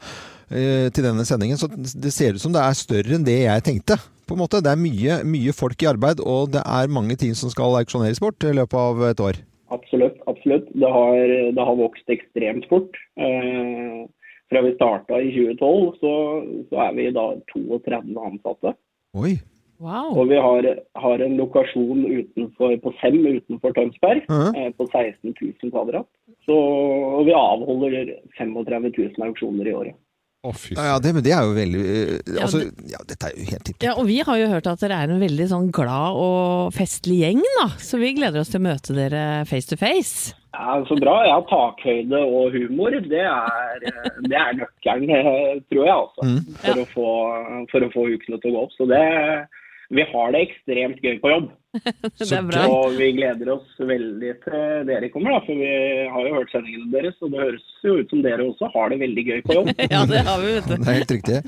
S1: eh, til denne sendingen. Så det ser ut som det er større enn det jeg tenkte. På en måte. Det er mye, mye folk i arbeid, og det er mange ting som skal auksjoneres bort i løpet av et år.
S10: Absolutt. absolutt. Det har, det har vokst ekstremt fort. Eh, fra vi starta i 2012, så, så er vi da 32 ansatte.
S1: Oi.
S2: Wow.
S10: Og vi har, har en lokasjon utenfor, på Sem utenfor Tønsberg
S1: Mhm.
S10: eh, på 16 000 kvadrat. Så, og vi avholder 35 000 auksjoner i året.
S3: Fy
S1: Ja, det, men det er jo veldig eh,
S2: Ja,
S1: altså,
S2: det-
S1: ja, Dette er jo helt tipp.
S2: Ja, og vi har jo hørt at dere er en veldig sånn glad og festlig gjeng, da. Så vi gleder oss til å møte dere face to face.
S10: Ja, Så bra. Ja, takhøyde og humor, det er, det er nøkkelen, tror jeg, altså.
S1: Mm.
S10: For, å få, for å få ukene til å gå opp. Så det, vi har det ekstremt gøy på jobb.
S2: Det er bra.
S10: Og vi gleder oss veldig til dere kommer, da. For vi har jo hørt sendingene deres, og det høres jo ut som dere også har det veldig gøy på jobb.
S2: Ja, det har vi, vet
S1: Det er helt riktig.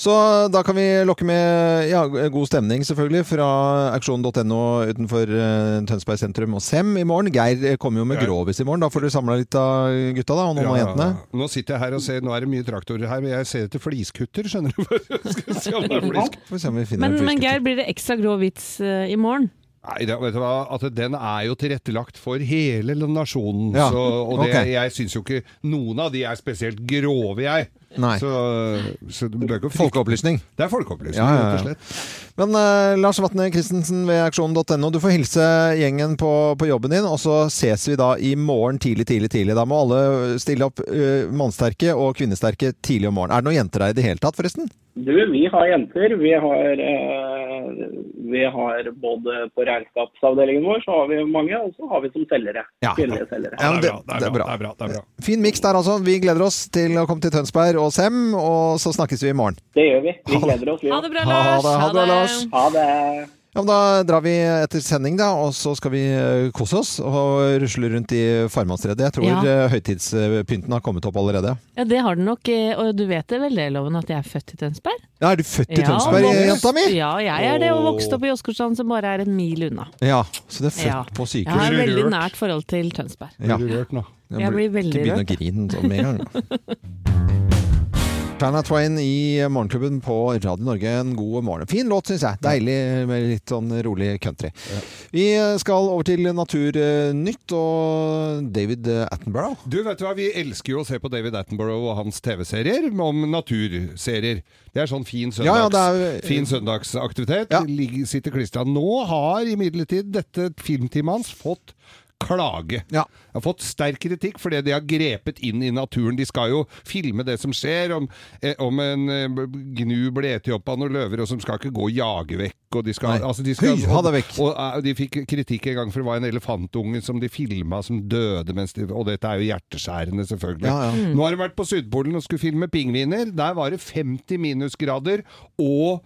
S1: Så da kan vi lokke med ja, god stemning, selvfølgelig, fra auksjon.no utenfor eh, Tønsberg sentrum og Sem i morgen. Geir kommer jo med
S3: Ja.
S1: grovis i morgen. Da får du samla litt av gutta da, og noen
S3: Ja,
S1: av jentene.
S3: Nå sitter jeg her og ser, nå er det mye traktorer her, men jeg ser etter fliskutter, skjønner du. Skal se om det er flisk.
S1: Får vi se om vi finner
S2: Men,
S1: en
S2: men. Geir, blir det ekstra grå vits eh, i morgen?
S3: Nei, det, vet du hva, at den er jo tilrettelagt for hele nasjonen.
S1: Ja,
S3: Så, og det,
S1: okay.
S3: jeg syns jo ikke noen av de er spesielt grove, jeg.
S1: Nei.
S3: Så, så du bør ikke
S1: Folkeopplysning.
S3: Det er folkeopplysning,
S1: Ja, ja, ja.
S3: rett og slett.
S1: Men uh, Lars Vatne Christensen ved aksjonen.no, du får hilse gjengen på, på jobben din, og så ses vi da i morgen tidlig, tidlig, tidlig. Da må alle stille opp uh, mannsterke og kvinnesterke tidlig om morgenen. Er det noen jenter der i det hele tatt, forresten?
S10: Du, vi har jenter. Vi har, eh, vi har både på regnskapsavdelingen vår så har vi mange, og så har vi som selgere.
S1: Ja.
S10: Kvinnelige selgere.
S1: Ja,
S3: det, bra, det, er bra, det er bra. Det er bra.
S1: Fin miks der, altså. Vi gleder oss til å komme til Tønsberg og Sem, og så snakkes vi i morgen.
S10: Det gjør vi. Vi gleder oss. Vi.
S2: Ha det bra, Lars.
S1: Ha
S2: det, ha
S1: det, ha det, Lars.
S10: Ha det.
S1: Ja, men Da drar vi etter sending, da, og så skal vi eh, kose oss og rusle rundt i Farmannsredet. Jeg tror
S2: Ja.
S1: eh, høytidspynten har kommet opp allerede.
S2: Ja, det har du nok, eh, og du vet det vel det, Loven, at jeg er født i Tønsberg?
S1: Ja, Er du født i
S2: Ja,
S1: Tønsberg,
S2: vokst-
S1: jenta mi?
S2: Ja, jeg er det, og vokste opp i Åsgårdstrand, som bare er en mil unna.
S1: Ja, så det er født
S2: Ja.
S1: på
S2: Jeg har
S3: Blir
S2: veldig nært forhold til Tønsberg.
S1: Ja.
S3: Blir du rørt nå?
S2: Jeg blir veldig
S1: rørt. Ikke
S2: begynn
S1: å grine sånn med en gang. Shania Twain i Morgenklubben på Radio Norge. En god morgen. Fin låt, syns jeg. Deilig med litt sånn rolig country. Vi skal over til Naturnytt og David Attenborough.
S3: Du, vet du hva, Vi elsker jo å se på David Attenborough og hans TV-serier om naturserier. Det er sånn fin, søndags,
S1: Ja, ja, er-
S3: fin søndagsaktivitet.
S1: Ja.
S3: Ligger- Sitter klistra. Nå har imidlertid dette filmteamet hans fått klage.
S1: Ja.
S3: Jeg har fått sterk kritikk fordi de har grepet inn i naturen. De skal jo filme det som skjer, om, eh, om en eh, gnu ble etet opp av noen løver, og som skal ikke gå og jage vekk. Og de skal, altså de skal,
S1: Høy, ha det vekk.
S3: Og, eh, de fikk kritikk en gang for det var en elefantunge som de filma som døde de Og dette er jo hjerteskjærende, selvfølgelig.
S1: Ja, ja.
S3: Nå har de vært på Sydpolen og skulle filme pingviner. Der var det 50 minusgrader og og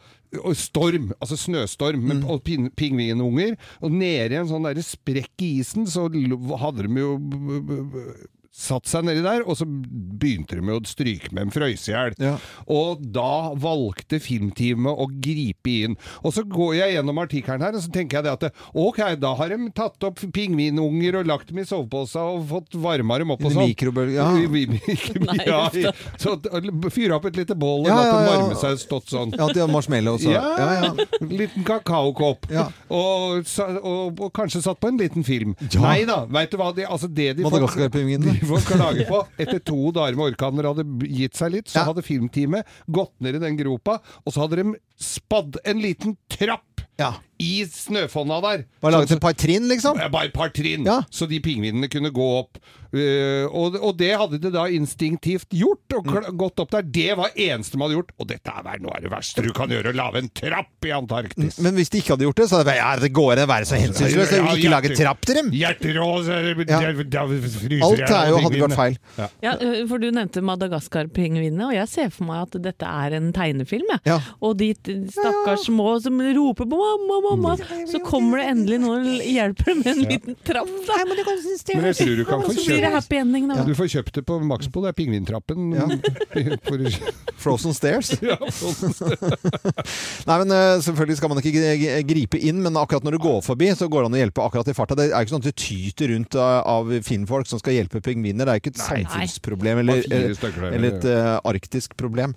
S3: storm, altså snøstorm, med,
S1: Mm.
S3: pingvinunger. Og nede i en sånn der sprekk i isen, så hadde de jo satt seg nedi der, og så begynte de med å stryke med en frøysehjel.
S1: Ja.
S3: Og da valgte filmteamet å gripe inn. Og så går jeg gjennom artikkelen her, og så tenker jeg det at ok, da har de tatt opp pingvinunger og lagt dem i soveposa og fått varma dem opp og sånn.
S1: Mikrobølge Ja.
S3: I- i- i- ja, i- så fyre opp et lite bål og
S1: Ja,
S3: latt
S1: ja,
S3: dem
S1: ja.
S3: varme seg stått sånn.
S1: Ja, de har marshmallow også.
S3: Ja,
S1: Ja, ja.
S3: liten kakaokopp.
S1: Ja.
S3: Og, og, og kanskje satt på en liten film.
S1: Ja.
S3: Nei da, veit du hva? De, altså det de
S1: Madagaskar-pingvinene.
S3: Får klage på Etter to dager med orkaner hadde gitt seg litt, så
S1: Ja.
S3: hadde filmteamet gått ned i den gropa, og så hadde de spadd en liten trapp
S1: Ja.
S3: I snøfonna der.
S1: Bare laget et par trinn, liksom?
S3: Bare et par trinn,
S1: Ja.
S3: så de pingvinene kunne gå opp. Uh, og, og det hadde de da instinktivt gjort, og mm. gått opp der. Det var eneste de hadde gjort. Og dette er noe av det verste du kan gjøre, å lage en trapp i Antarktis.
S1: Men hvis de ikke hadde gjort det, så hadde det ja, det går an å være så hensynsløs. Vil ikke lage trapp til dem.
S3: Hjerterås
S1: Ja. Alt er jo, hadde vært feil.
S2: Ja, ø, for du nevnte Madagaskar-pingvinene, og jeg ser for meg at dette er en tegnefilm. jeg.
S1: Ja.
S2: Og de stakkars små som roper på 'mamma, mamma', så kommer det endelig noen og hjelper med en liten trapp. Da.
S3: Men jeg tror du kan få kjøpt.
S2: Da.
S3: Du får kjøpt det på Maxbo, det er pingvintrappen. Ja.
S1: Frozen Stairs.
S3: Ja.
S1: Nei, men eh, Selvfølgelig skal man ikke gripe inn, men akkurat når du går forbi, så går det an å hjelpe akkurat i farta. Det er ikke sånn at det tyter rundt eh, av finnfolk som skal hjelpe pingviner. Det er ikke et samfunnsproblem eller,
S3: der,
S1: eller et uh, arktisk problem.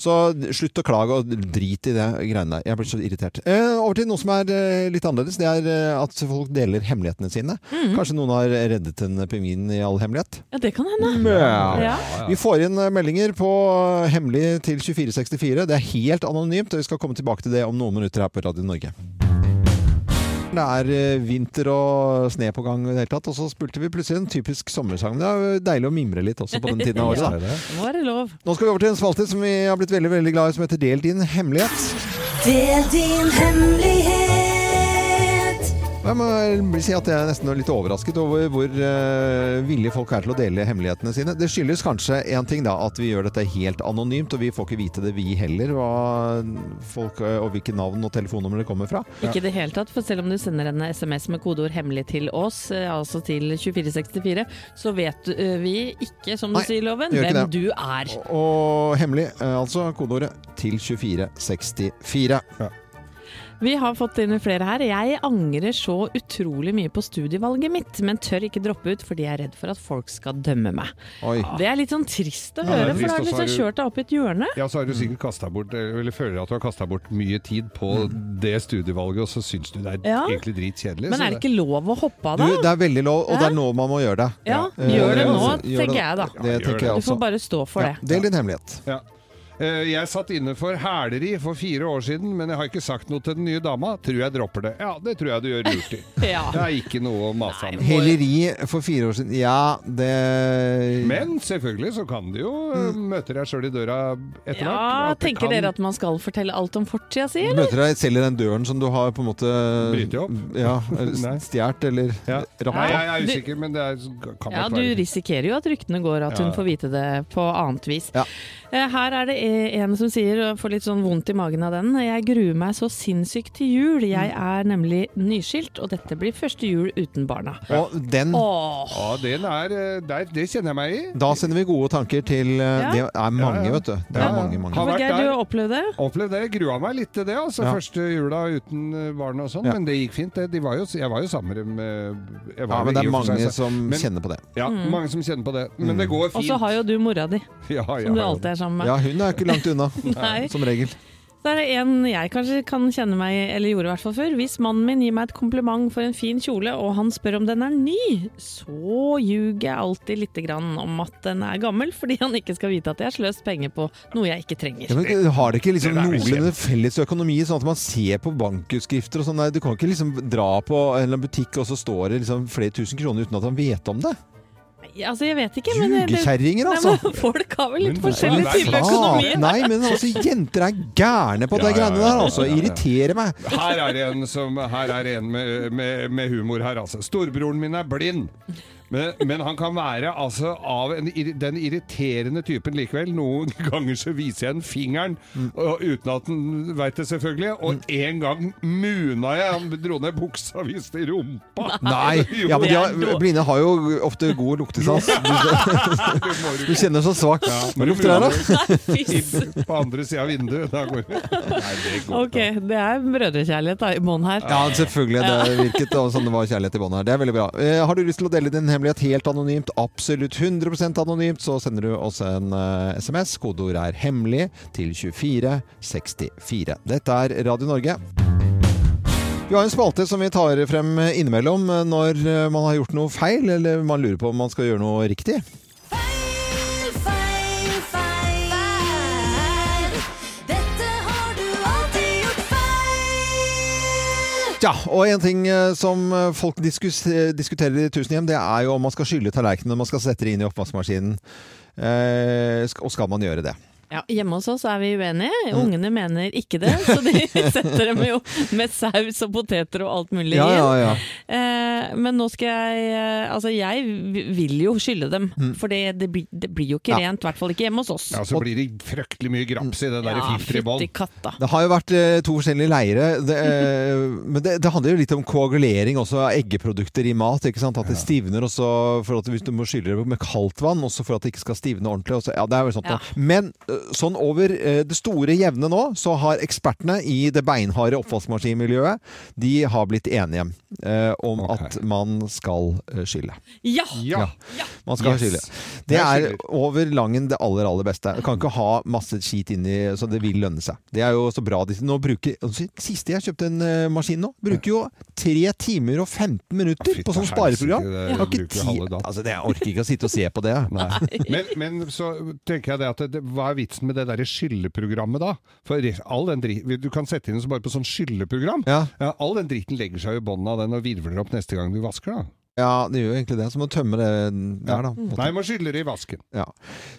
S1: Så slutt å klage og drit i det greiene der. Jeg blir så irritert. Eh, over til noe som er eh, litt annerledes. Det er eh, at folk deler hemmelighetene sine. Kanskje noen har reddet en pingvin i all hemmelighet?
S2: Ja, det kan hende.
S1: Ja.
S2: Ja.
S1: Vi får inn eh, meldinger på hemmelig til 2464. Det er helt anonymt, og vi skal komme tilbake til det om noen minutter her på Radio Norge. Det er vinter og sne på gang i det hele tatt, og så spilte vi plutselig en typisk sommersang. Det er deilig å mimre litt også på den tiden av året.
S2: Ja, er.
S1: Nå skal vi over til en spalte som vi har blitt veldig veldig glad i, som heter Del din hemmelighet.
S7: Del din hemmelighet.
S1: Jeg må si at jeg er nesten litt overrasket over hvor uh, villige folk er til å dele hemmelighetene sine. Det skyldes kanskje én ting, da, at vi gjør dette helt anonymt, og vi får ikke vite det, vi heller, hva folk, uh, og hvilke navn og telefonnummer det kommer fra.
S2: Ikke i det hele tatt, for selv om du sender en SMS med kodeord 'hemmelig' til oss, eh, altså til 2464, så vet vi ikke, som du
S1: Nei,
S2: sier, Loven, hvem
S1: det.
S2: du er.
S1: Og hemmelig, eh, altså kodeordet til 2464.
S2: Vi har fått inn flere her. Jeg angrer så utrolig mye på studievalget mitt, men tør ikke droppe ut fordi jeg er redd for at folk skal dømme meg.
S1: Oi.
S2: Det er litt sånn trist å
S3: Ja, det er
S2: høre, for da har du liksom kjørt deg opp i et hjørne.
S3: Ja, så har du sikkert kastet bort, eller føler at du har kasta bort mye tid på det studievalget, og så syns du det er
S2: Ja.
S3: egentlig dritkjedelig.
S2: Men er det ikke lov å hoppe av
S1: Du,
S2: da?
S1: det er veldig lov, og det er nå man må gjøre det.
S2: Ja,
S1: Eh,
S2: gjør det nå, tenker jeg da.
S1: Det
S3: Ja,
S1: tenker
S3: det.
S1: jeg
S2: Du får bare stå for
S1: Ja,
S2: det.
S1: del din hemmelighet.
S3: Ja. Eh, Jeg satt inne for hæleri for fire år siden, men jeg har ikke sagt noe til den nye dama. Tror jeg dropper det. Ja, det tror jeg du gjør lurt i.
S2: Ja.
S3: Det er ikke noe å mase om.
S1: Heleri for fire år siden Ja, det
S3: Men selvfølgelig så kan du jo eh, møte deg sjøl i døra etter hvert.
S2: Ja, tenker
S3: kan
S2: dere at man skal fortelle alt om fortida si, eller?
S1: Møter deg selv i den døren som du har på en måte
S3: Bryter opp?
S1: Ja, stjålet eller
S3: ja. Nei, jeg er
S2: Du-
S3: usikker, men det er, kan
S2: Ja, du risikerer jo at ryktene går, at hun
S3: Ja.
S2: får vite det på annet vis.
S1: Ja.
S2: Eh, Her er det en som sier, og får litt sånn vondt i magen av den, jeg gruer meg så sinnssykt til jul. Jeg er nemlig nyskilt, og dette blir første jul uten barna.
S1: Og den
S2: Åh,
S3: Ja, den er, eh, der, det kjenner jeg meg i.
S1: Da sender vi gode tanker til eh,
S2: Ja.
S1: Det er mange,
S3: Ja, ja.
S1: vet du. Det er
S3: Ja.
S1: mange, mange.
S3: Har
S2: Geir, du opplevd det?
S3: Opplevd det. Grua meg litt til det, altså.
S1: Ja.
S3: Første jula uten barna barn og sånn.
S1: Ja.
S3: Men det gikk fint. Det. De var jo, jeg var jo sammen med jeg var
S1: Ja, men det er mange som
S3: Men-
S1: kjenner på det.
S3: Ja, mange som kjenner på det. Men det går fint.
S2: Og så har jo du mora di,
S3: ja,
S2: som du alltid er sammen med.
S1: Ja, hun er ikke langt unna, som regel.
S2: Så er det en jeg kanskje kan kjenne meg, eller gjorde i hvert fall før. Hvis mannen min gir meg et kompliment for en fin kjole, og han spør om den er ny, så ljuger jeg alltid lite grann om at den er gammel, fordi han ikke skal vite at jeg har sløst penger på noe jeg ikke trenger.
S1: Ja, men har det ikke liksom
S3: er
S1: noenlunde felles økonomi, sånn at man ser på bankutskrifter og sånn? Du kan ikke liksom dra på en butikk, og så står det liksom flere tusen kroner uten at han vet om det.
S2: Altså, jeg vet ikke, men Jugekjerringer,
S1: altså!
S2: Nei,
S1: altså!
S2: men Folk har vel litt forskjellig
S3: nei,
S2: type økonomi.
S1: Faen, Nei, men altså, jenter er gærne på
S3: Ja,
S1: de
S3: ja,
S1: greiene der, altså.
S3: ja, ja, ja.
S1: Irriterer meg.
S3: Her er en, som, her er en med, med, med humor her, altså. Storebroren min er blind. Men, men han kan være altså av en, den irriterende typen likevel. Noen ganger så viser jeg den fingeren, og, uten at han veit det, selvfølgelig. Og en gang muna jeg. Han dro ned buksa og viste rumpa.
S1: Nei,
S3: Jo,
S1: ja, men de har, blinde har jo ofte god luktesans. Du, kjenner så svakt.
S3: Ja,
S1: Hva lukter det her, da?
S3: På andre sida av vinduet. Da går det. Nei, det går
S2: Ok, det er brødrekjærlighet i bånn her.
S1: Ja, selvfølgelig. Det virket som det var kjærlighet i bånn her. Det er veldig bra. Eh, har du lyst til å dele din hemmelighet helt anonymt, absolutt 100% anonymt, så sender du oss en uh, SMS. Kodeord er 'hemmelig' til 2464. Dette er Radio Norge. Vi har en spalte som vi tar frem innimellom eh, når eh, man har gjort noe feil, eller man lurer på om man skal gjøre noe riktig. Ja, og en ting eh, som eh, folk diskuterer i tusen hjem, det er jo om man skal skylle tallerkenene når man skal sette det inn i oppvaskmaskinen. Eh, og skal man gjøre det?
S2: Ja, hjemme hos oss er vi uenige. Ungene mener ikke det, så de setter dem jo med saus og poteter og alt mulig
S1: Ja,
S2: inn.
S1: ja, ja.
S2: Eh, men nå skal jeg eh, Altså, jeg vil jo skylle dem, for det, det, blir, det blir jo ikke
S1: Mm. Ja.
S2: rent. I hvert fall ikke hjemme hos oss.
S3: Ja, Så blir det fryktelig mye graps i det der
S2: Ja,
S3: filteret i bånn.
S1: Det har jo vært eh, to forskjellige leire. Det, eh, men det, det handler jo litt om koagulering også av eggeprodukter i mat. ikke sant? At det stivner også for at hvis du må skylle det med kaldt vann, også for at det ikke skal stivne ordentlig. Også. Ja, det er vel sånt
S2: Ja.
S1: Men sånn over eh, det store jevne nå, så har ekspertene i det beinharde oppvaskmaskinmiljøet de har blitt enige eh, om
S3: okay.
S1: at man skal skille. skylle.
S2: Ja!
S3: Ja.
S1: Man skal
S3: Yes.
S1: skylle. Det er over langen det aller, aller beste. Du kan ikke ha masse skit inni så det vil lønne seg. Det er jo så bra. Nå bruker, Siste jeg kjøpte en eh, maskin nå, bruker jo 3 timer og 15 minutter på sånn spareprogram.
S3: det
S1: Jeg har ikke tid altså, det, Jeg orker ikke å sitte og se på det.
S3: Men, men så tenker jeg det at det, hva er vitsen med det der skylleprogrammet da? For all den drit, du kan sette inn så bare på sånn skylleprogram.
S1: Ja.
S3: all den driten legger seg jo i bånn av den og virvler opp neste gang du vasker da.
S1: Ja, det gjør jo egentlig det. Så må du tømme det der, da.
S3: Nei, man skyller i vasken.
S1: Ja.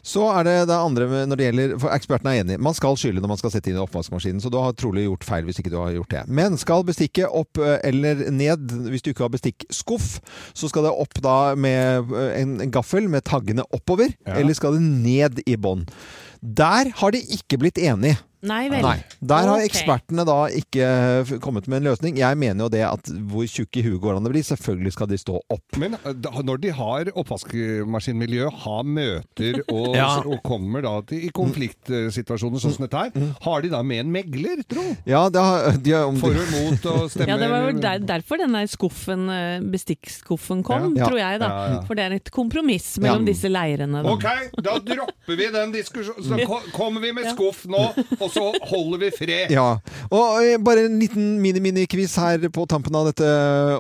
S1: Så er det det andre når det gjelder For ekspertene er enige. Man skal skylle når man skal sette inn i oppvaskmaskinen, så du har trolig gjort feil hvis ikke du har gjort det. Men skal bestikket opp eh, eller ned, hvis du ikke har bestikkskuff, så skal det opp da med eh, en, en gaffel med taggene oppover,
S3: Ja.
S1: eller skal det ned i bånn? Der har de ikke blitt enige.
S2: Nei vel.
S1: Nei. Der har ekspertene da ikke kommet med en løsning. Jeg mener jo det at hvor tjukk i huet går an å bli. Selvfølgelig skal de stå opp.
S3: Men eh, da, når de har oppvaskmaskinmiljø, har møter og,
S1: Ja.
S3: og kommer da til, i konfliktsituasjoner sånn som dette her,
S1: Mm.
S3: har de da med en megler, tro?
S1: Ja, har, de har,
S3: For og imot og stemme
S2: Ja, det var jo der, derfor den der skuffen, eh, bestikkskuffen kom,
S1: Ja.
S2: tror jeg da.
S3: Ja, ja.
S2: For det er et kompromiss mellom
S1: Ja.
S2: disse leirene. Da.
S3: Ok, da dropper vi den diskusjonen. Så kommer vi med skuff nå, og så holder vi fred.
S1: Ja. Og eh, bare en liten mini-mini-quiz her på tampen av dette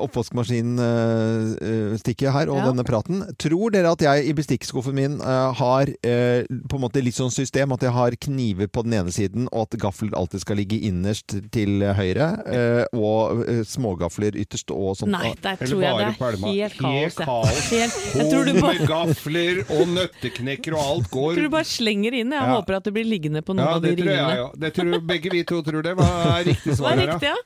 S1: oppvaskmaskinstikket her og
S2: Ja.
S1: denne praten. Tror dere at jeg i bestikkskuffen min eh, har eh, på en måte litt sånn system at jeg har kniver på den ene siden, og at gaffel alltid skal ligge innerst til høyre, eh, og eh, smågafler ytterst og sånt?
S2: Nei, der tror jeg det er helt kaos.
S3: Helt kaos.
S2: Helt, jeg bare,
S3: Med gafler og nøtteknekker og alt går.
S2: tror du bare slenger inn. Jeg
S3: Ja.
S2: håper at det blir liggende på noen
S3: Ja,
S2: av de
S3: det
S2: ringene.
S3: Det tror begge vi to tror det. Hva er riktig svar?
S2: Hva
S3: er
S2: riktig, ja?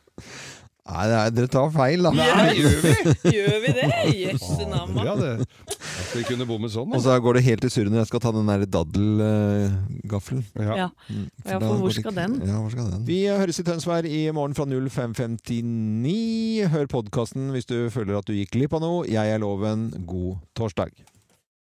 S1: Nei, det er, dere tar feil, da.
S3: Nei, gjør vi?
S2: Gjør vi det? Jøsse namma.
S3: Ja, det. At vi kunne bomme sånn,
S1: Og så går det helt i surr når jeg skal ta den der daddelgaffelen.
S3: Ja.
S2: Ja. Ja, for hvor skal den?
S1: Ja, hvor skal den? Vi høres i Tønsberg i morgen fra 05.59. Hør podkasten hvis du føler at du gikk glipp av noe. Jeg er Loven. God torsdag.